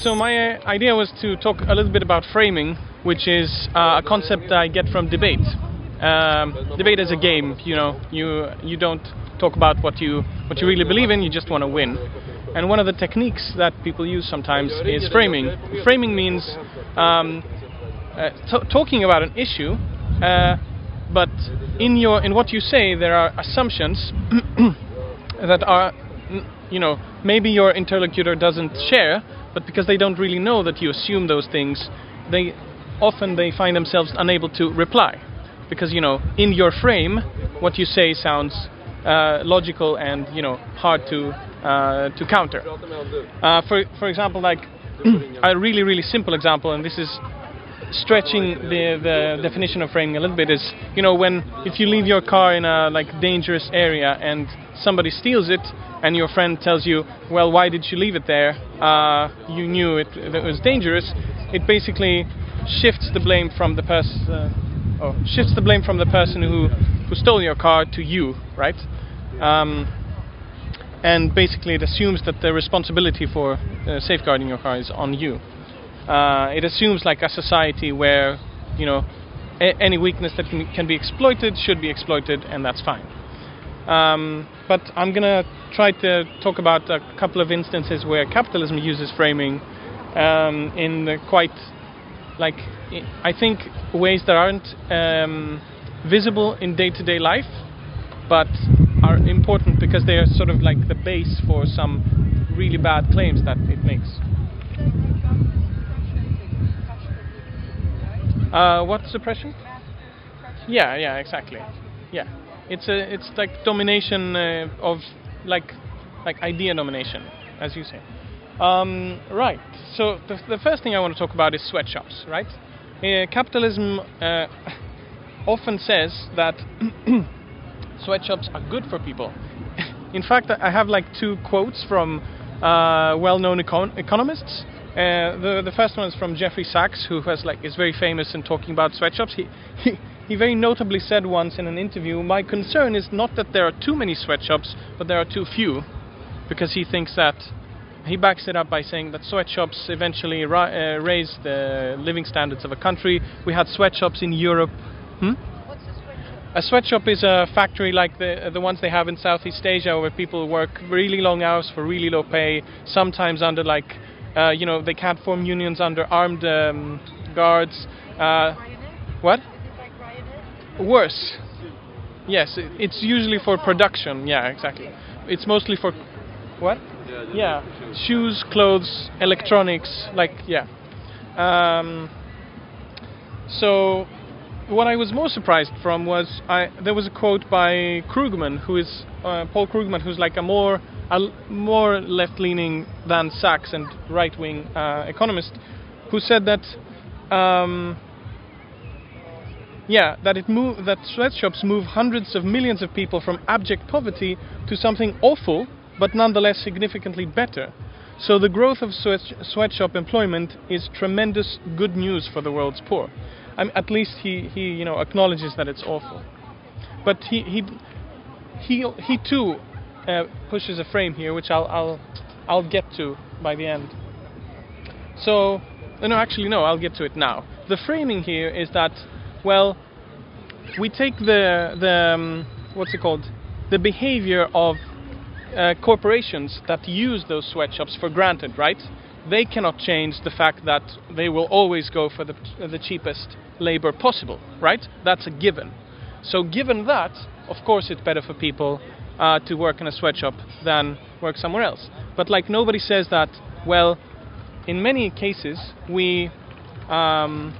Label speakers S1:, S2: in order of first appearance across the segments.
S1: so my uh, idea was to talk a little bit about framing, which is uh, a concept I get from debate. Um, debate is a game. You know, you you don't talk about what you what you really believe in. You just want to win. And one of the techniques that people use sometimes is framing. Framing means um, uh, t- talking about an issue, uh, but in your in what you say there are assumptions that are, you know, maybe your interlocutor doesn't share, but because they don't really know that you assume those things, they often they find themselves unable to reply, because you know in your frame what you say sounds uh, logical and you know hard to uh, to counter. Uh, for for example, like a really really simple example, and this is stretching the the definition of framing a little bit is you know when if you leave your car in a like dangerous area and somebody steals it and your friend tells you well why did you leave it there? Uh, you knew it, it was dangerous it basically shifts the blame from the person uh, oh, shifts the blame from the person who who stole your car to you right? Um, and basically it assumes that the responsibility for uh, safeguarding your car is on you uh, it assumes like a society where you know a- any weakness that can, can be exploited should be exploited and that's fine um, but I'm gonna try to talk about a couple of instances where capitalism uses framing um, in quite like I think ways that aren't um, visible in day-to-day life but are important because they are sort of like the base for some really bad claims that it makes. Uh, what suppression? Yeah, yeah, exactly. Yeah, it's a it's like domination uh, of like like idea domination, as you say. Um, right. So the, the first thing I want to talk about is sweatshops. Right. Uh, capitalism uh, often says that sweatshops are good for people. In fact, I have like two quotes from uh, well-known econ- economists. Uh, the the first one is from Jeffrey Sachs, who has like is very famous in talking about sweatshops. He, he he very notably said once in an interview, "My concern is not that there are too many sweatshops, but there are too few," because he thinks that he backs it up by saying that sweatshops eventually ri- uh, raise the living standards of a country. We had sweatshops in Europe. Hmm? A sweatshop is a factory like the the ones they have in Southeast Asia, where people work really long hours for really low pay, sometimes under like, uh, you know, they can't form unions under armed um, guards. Uh, what? Worse. Yes, it- it's usually for production. Yeah, exactly. It's mostly for what? Yeah, shoes, clothes, electronics. Like yeah. Um, so what I was more surprised from was I, there was a quote by Krugman, who is uh, Paul Krugman, who's like a more a l- more left-leaning than Sachs and right-wing uh, economist, who said that um, yeah that it move that sweatshops move hundreds of millions of people from abject poverty to something awful but nonetheless significantly better. So the growth of sweat, sweatshop employment is tremendous good news for the world's poor. I mean, at least he, he you know acknowledges that it's awful. But he he he, he too uh, pushes a frame here, which I'll I'll I'll get to by the end. So uh, no, actually no, I'll get to it now. The framing here is that well, we take the the um, what's it called, the behavior of uh, corporations that use those sweatshops for granted, right? They cannot change the fact that they will always go for the, the cheapest labor possible, right? That's a given. So, given that, of course, it's better for people uh, to work in a sweatshop than work somewhere else. But, like, nobody says that, well, in many cases, we, um,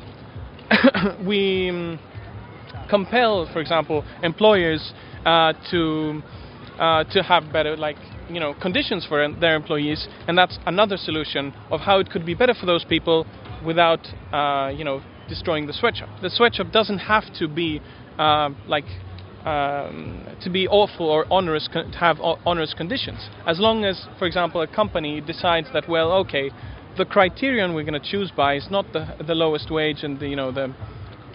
S1: we um, compel, for example, employers uh, to uh, to have better like you know conditions for their employees, and that's another solution of how it could be better for those people without uh, you know destroying the sweatshop. The sweatshop doesn't have to be uh, like um, to be awful or onerous to have onerous conditions. As long as, for example, a company decides that well, okay, the criterion we're going to choose by is not the the lowest wage and the you know the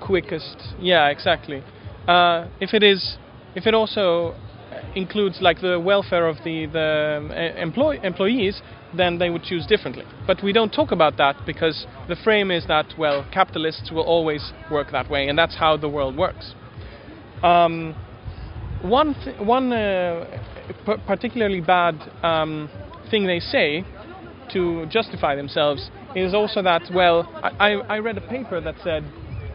S1: quickest. Yeah, exactly. Uh, if it is, if it also includes like the welfare of the the uh, employ- employees, then they would choose differently. But we don't talk about that because the frame is that well, capitalists will always work that way, and that's how the world works. Um, one th- one uh, p- particularly bad um, thing they say to justify themselves is also that well, I, I read a paper that said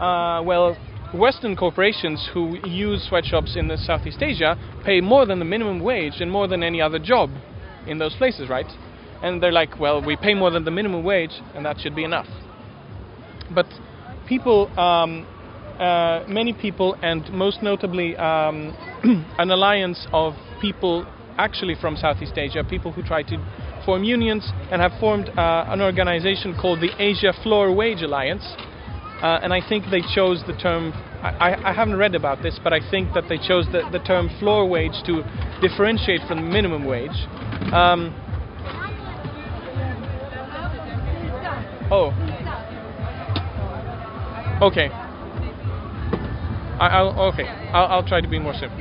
S1: uh, well. Western corporations who use sweatshops in the Southeast Asia pay more than the minimum wage and more than any other job in those places, right? And they're like, well, we pay more than the minimum wage, and that should be enough. But people, um, uh, many people, and most notably um, an alliance of people actually from Southeast Asia, people who try to form unions and have formed uh, an organization called the Asia Floor Wage Alliance. Uh, and I think they chose the term. I, I, haven't read about this, but I think that they chose the, the term floor wage to differentiate from minimum wage. Um, oh. Okay. I, will okay. I'll, I'll, try to be more simple.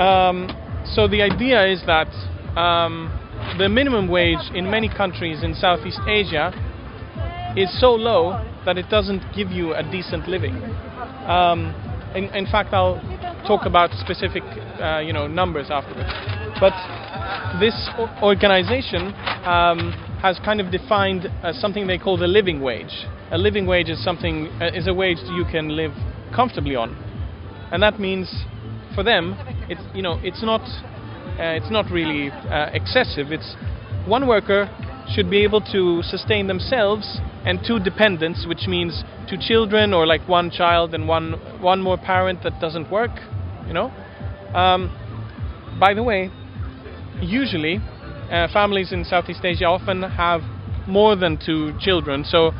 S1: Um, so the idea is that um, the minimum wage in many countries in Southeast Asia is so low that it doesn't give you a decent living. Um, in, in, fact, I'll talk about specific, uh, you know, numbers afterwards. But this organization um, has kind of defined uh, something they call the living wage. A living wage is something uh, is a wage you can live comfortably on, and that means for them, it's you know, it's not uh, it's not really uh, excessive. It's one worker should be able to sustain themselves and two dependents, which means two children or like one child and one one more parent that doesn't work. You know. Um, by the way, usually uh, families in Southeast Asia often have more than two children, so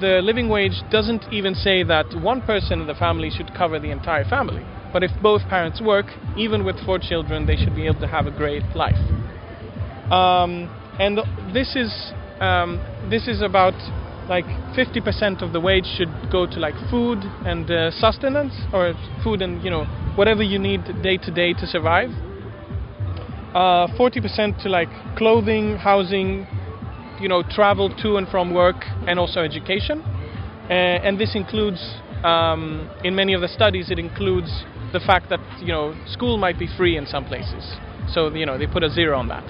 S1: the living wage doesn't even say that one person in the family should cover the entire family. But if both parents work, even with four children, they should be able to have a great life. Um, and this is um, this is about like 50% of the wage should go to like food and uh, sustenance or food and you know whatever you need day to day to survive uh, 40% to like clothing housing you know travel to and from work and also education uh, and this includes um, in many of the studies it includes the fact that you know school might be free in some places so you know they put a zero on that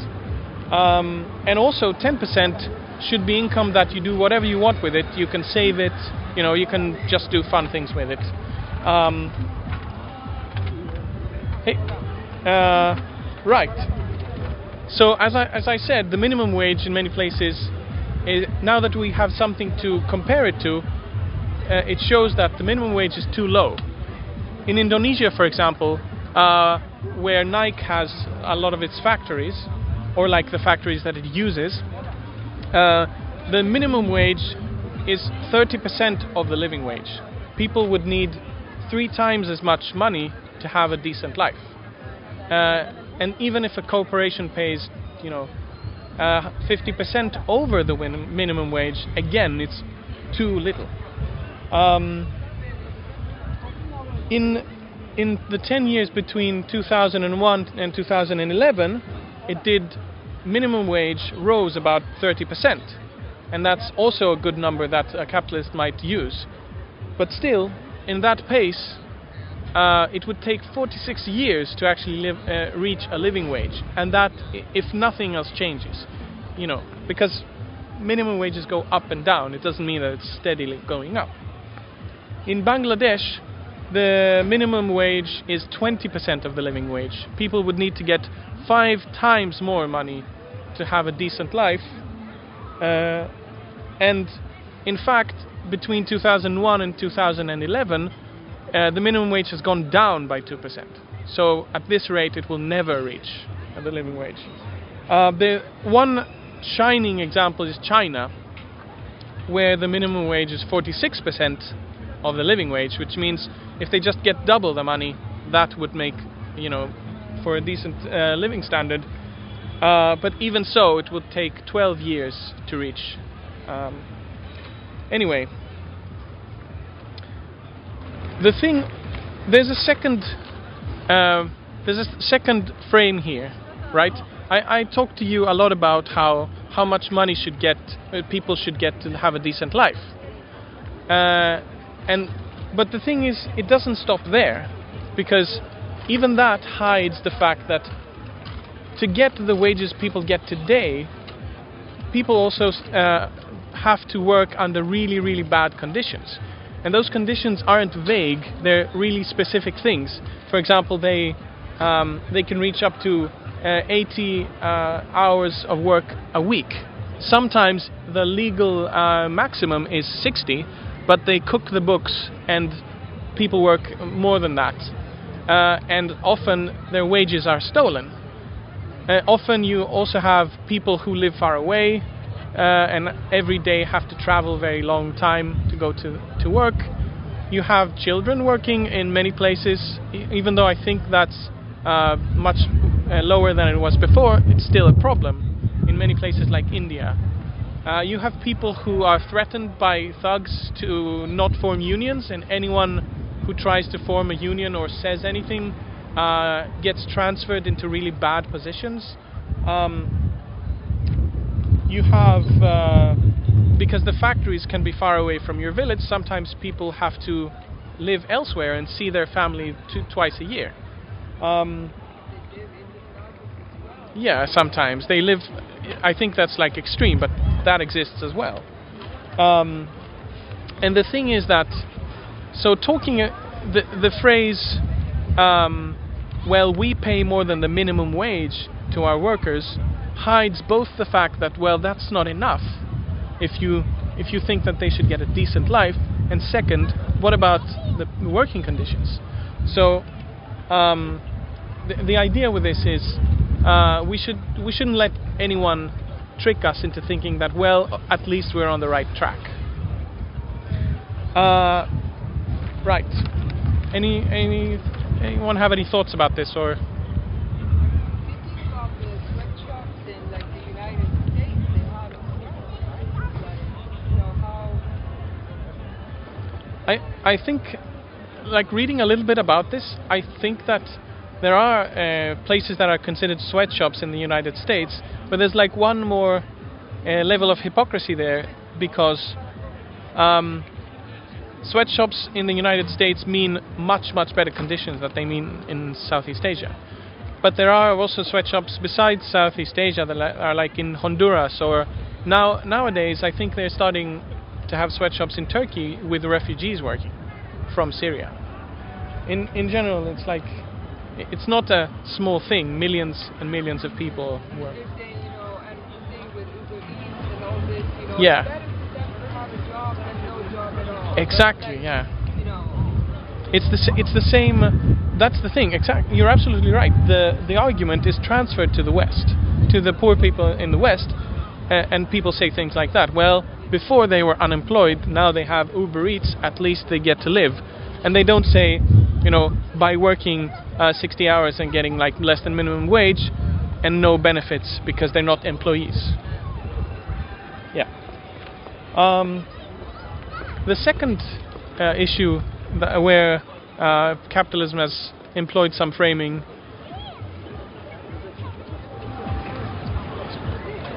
S1: um, and also 10% should be income that you do whatever you want with it. You can save it, you know, you can just do fun things with it. Um, hey, uh, right. So as I as I said, the minimum wage in many places, is, now that we have something to compare it to, uh, it shows that the minimum wage is too low. In Indonesia, for example, uh, where Nike has a lot of its factories, or like the factories that it uses, uh, the minimum wage is 30% of the living wage. People would need three times as much money to have a decent life. Uh, and even if a corporation pays, you know, uh, 50% over the win- minimum wage, again, it's too little. Um, in in the 10 years between 2001 and 2011, it did minimum wage rose about 30%. And that's also a good number that a capitalist might use. But still, in that pace, uh, it would take 46 years to actually live, uh, reach a living wage. And that, if nothing else changes, you know, because minimum wages go up and down, it doesn't mean that it's steadily going up. In Bangladesh, the minimum wage is 20% of the living wage. People would need to get five times more money to have a decent life. Uh, and in fact, between 2001 and 2011, uh, the minimum wage has gone down by 2%. So at this rate, it will never reach the living wage. Uh, the one shining example is China, where the minimum wage is 46% of the living wage, which means if they just get double the money, that would make, you know, for a decent uh, living standard. Uh, but even so, it would take 12 years to reach. Um, anyway, the thing, there's a second uh, there's a second frame here, right? I, I talked to you a lot about how how much money should get uh, people should get to have a decent life, uh, and but the thing is, it doesn't stop there, because even that hides the fact that to get the wages people get today, people also uh, have to work under really really bad conditions. And those conditions aren't vague, they're really specific things. For example, they, um, they can reach up to uh, 80 uh, hours of work a week. Sometimes the legal uh, maximum is 60, but they cook the books and people work more than that. Uh, and often their wages are stolen. Uh, often you also have people who live far away, and every day have to travel very long time to go to, to work. You have children working in many places, even though I think that's uh, much uh, lower than it was before, it's still a problem in many places like India. Uh, you have people who are threatened by thugs to not form unions, and anyone who tries to form a union or says anything uh, gets transferred into really bad positions. Um, you have uh, because the factories can be far away from your village. Sometimes people have to live elsewhere and see their family twice a year. Um, yeah, sometimes they live. I think that's like extreme, but that exists as well. Um, and the thing is that, so talking uh, the the phrase, um, well, we pay more than the minimum wage to our workers hides both the fact that well that's not enough if you if you think that they should get a decent life and second what about the working conditions? So um, the, the idea with this is uh, we should we shouldn't let anyone trick us into thinking that well at least we're on the right track. Uh, right. Any any anyone have any thoughts about this or I think, like reading a little bit about this, I think that there are uh, places that are considered sweatshops in the United States, but there's like one more uh, level of hypocrisy there because um, sweatshops in the United States mean much much better conditions than they mean in Southeast Asia. But there are also sweatshops besides Southeast Asia that are like in Honduras or now nowadays I think they're starting to have sweatshops in Turkey with refugees working from Syria. In in general, it's like it's not a small thing. Millions and millions of people work. Yeah. Exactly. Yeah. It's the it's the same. That's the thing. Exactly. You're absolutely right. The the argument is transferred to the West, to the poor people in the West, uh, and people say things like that. Well, before they were unemployed, now they have Uber Eats, at least they get to live. And they don't say, you know, by working uh, 60 hours and getting like less than minimum wage and no benefits because they're not employees. Yeah. Um, the second uh, issue where uh, capitalism has employed some framing.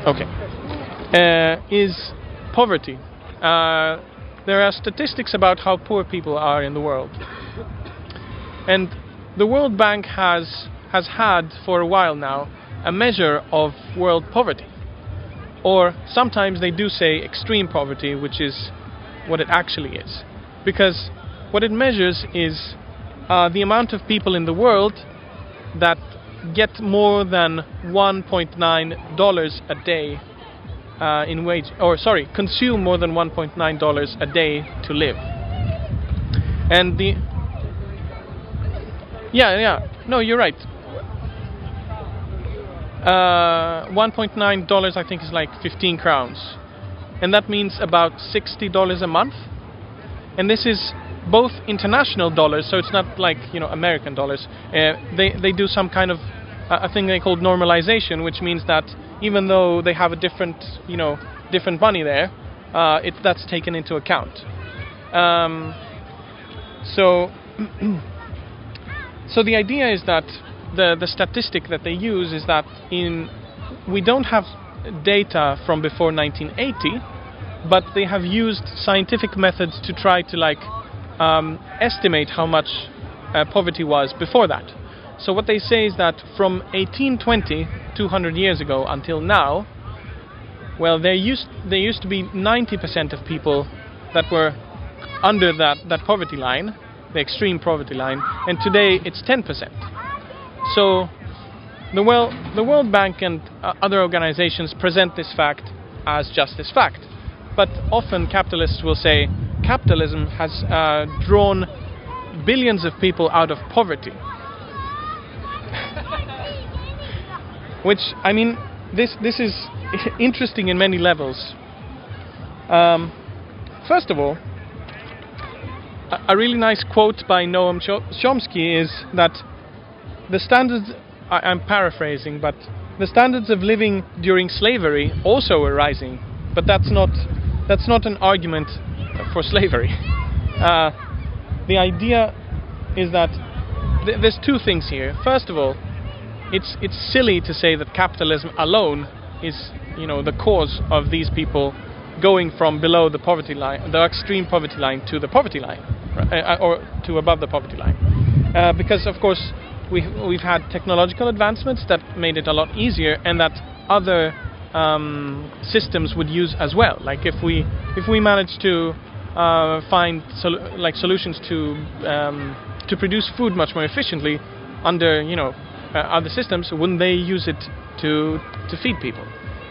S1: Okay. Uh, is poverty. Uh, there are statistics about how poor people are in the world. And the World Bank has, has had for a while now a measure of world poverty. Or sometimes they do say extreme poverty, which is what it actually is. Because what it measures is uh, the amount of people in the world that get more than $1.9 a day uh, in wage, or sorry, consume more than 1.9 dollars a day to live. And the yeah, yeah, no, you're right. Uh, 1.9 dollars, I think, is like 15 crowns, and that means about 60 dollars a month. And this is both international dollars, so it's not like you know American dollars. Uh, they they do some kind of a thing they call normalization, which means that even though they have a different, you know, different money there, uh, it, that's taken into account. Um, so, so the idea is that the the statistic that they use is that in we don't have data from before 1980, but they have used scientific methods to try to like um, estimate how much uh, poverty was before that. So what they say is that from 1820, 200 years ago, until now, well, there used there used to be 90% of people that were under that that poverty line, the extreme poverty line, and today it's 10%. So the, well, the World Bank and uh, other organizations present this fact as just this fact. But often capitalists will say capitalism has uh, drawn billions of people out of poverty. Which, I mean, this, this is interesting in many levels. Um, first of all, a, a really nice quote by Noam Chomsky is that the standards, I, I'm paraphrasing, but the standards of living during slavery also were rising, but that's not, that's not an argument for slavery. Uh, the idea is that th- there's two things here. First of all, it's it's silly to say that capitalism alone is you know the cause of these people going from below the poverty line, the extreme poverty line, to the poverty line, right? uh, or to above the poverty line, uh, because of course we've we've had technological advancements that made it a lot easier, and that other um, systems would use as well. Like if we if we manage to uh, find sol- like solutions to um, to produce food much more efficiently under you know uh, other systems, wouldn't they use it to to feed people?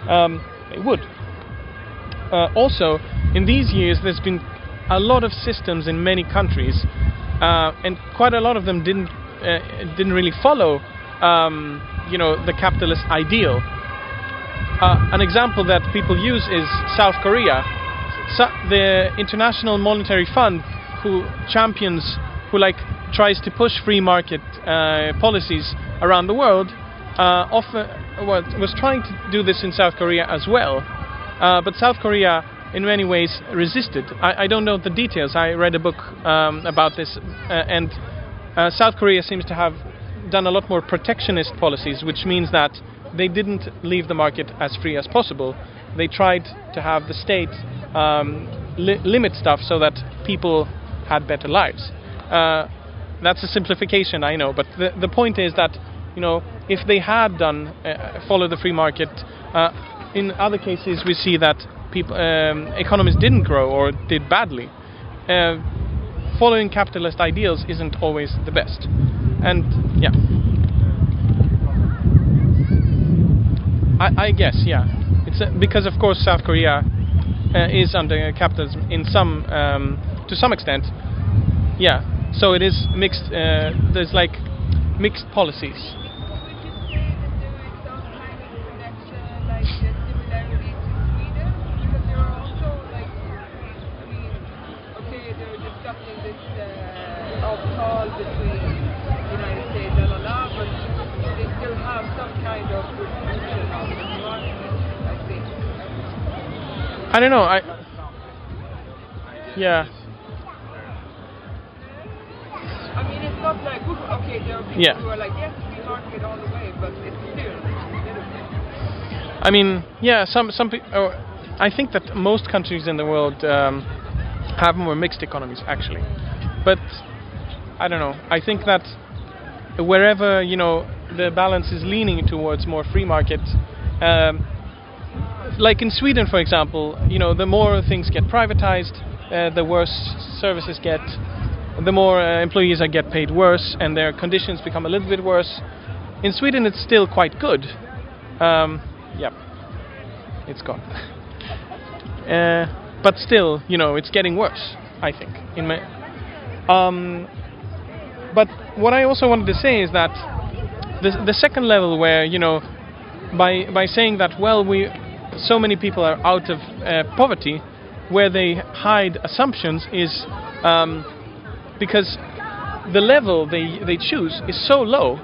S1: Um, they would. Uh, also, in these years, there's been a lot of systems in many countries, uh, and quite a lot of them didn't uh, didn't really follow, um, you know, the capitalist ideal. Uh, an example that people use is South Korea. So the International Monetary Fund, who champions, who like tries to push free market uh, policies around the world, uh, often was, was trying to do this in South Korea as well. Uh, but South Korea, in many ways, resisted. I, I, don't know the details. I read a book um, about this, uh, and uh, South Korea seems to have done a lot more protectionist policies, which means that they didn't leave the market as free as possible. They tried to have the state um, li- limit stuff so that people had better lives. Uh, that's a simplification, I know, but the, the point is that you know if they had done uh, follow the free market, uh, in other cases we see that people um, economies didn't grow or did badly. Uh, following capitalist ideals isn't always the best, and yeah. I, I guess, yeah. It's a, because of course South Korea uh, is under capitalism in some, um, to some extent. Yeah, so it is mixed. Uh, there's like mixed policies. I don't know. I yeah.
S2: Not like okay, there are people yeah. who are like yes, we market all the way, but it's still
S1: I mean, yeah, some some people. Oh, I think that most countries in the world um, have more mixed economies actually, but I don't know. I think that wherever you know the balance is leaning towards more free market. Um, like in Sweden, for example, you know, the more things get privatized, uh, the worse services get, the more uh, employees I get paid worse, and their conditions become a little bit worse. In Sweden, it's still quite good. Um, yep, it's gone. uh, but still, you know, it's getting worse. I think. In my, um, but what I also wanted to say is that the the second level, where you know, by by saying that, well, we so many people are out of uh, poverty, where they hide assumptions is um, because the level they, they choose is so low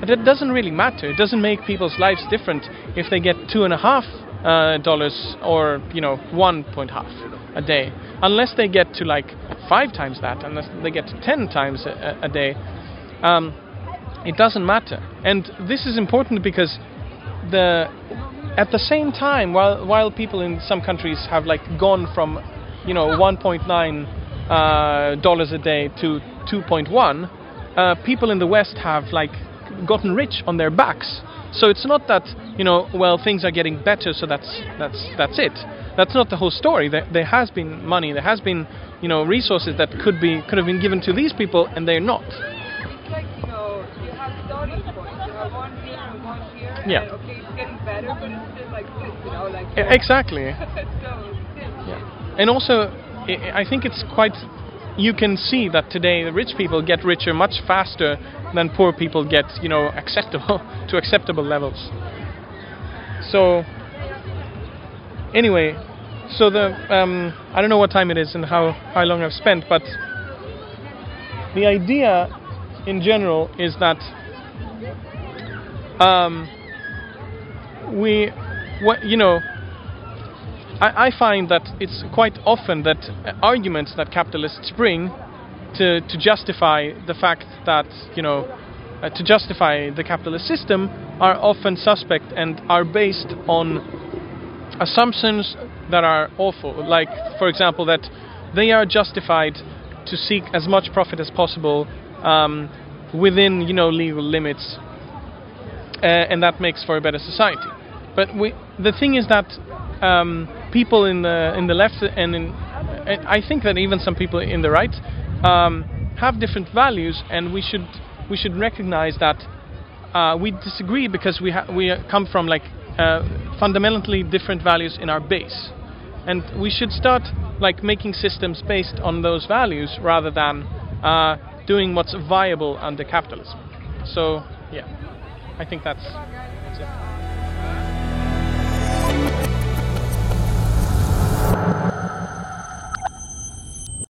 S1: that it doesn't really matter. It doesn't make people's lives different if they get two and a half uh, dollars or you know one point half a day, unless they get to like five times that, unless they get to ten times a, a day. Um, it doesn't matter. And this is important because the at the same time, while while people in some countries have like gone from, you know, 1.9 uh, dollars a day to 2.1, uh, people in the West have like gotten rich on their backs. So it's not that you know, well, things are getting better, so that's that's that's it. That's not the whole story. There, there has been money, there has been you know resources that could be could have been given to these people, and they're not.
S2: It's like you know, you have starting points. You have one here and one here.
S1: Yeah.
S2: Okay, it's getting better, but it's still like this, you know, like.
S1: Exactly.
S2: so.
S1: Yeah. And also, I think it's quite. You can see that today the rich people get richer much faster than poor people get, you know, acceptable to acceptable levels. So, anyway, so the um, I don't know what time it is and how how long I've spent, but the idea in general is that um, we, what you know, I, I find that it's quite often that uh, arguments that capitalists bring to, to justify the fact that, you know, uh, to justify the capitalist system are often suspect and are based on assumptions that are awful. Like, for example, that they are justified to seek as much profit as possible um, within, you know, legal limits, uh, and that makes for a better society. But we, the thing is that um, people in the in the left and in, I think that even some people in the right um, have different values, and we should we should recognize that uh, we disagree because we we come from like uh, fundamentally different values in our base, and we should start like making systems based on those values rather than uh, doing what's viable under capitalism. So yeah, I think that's, that's it.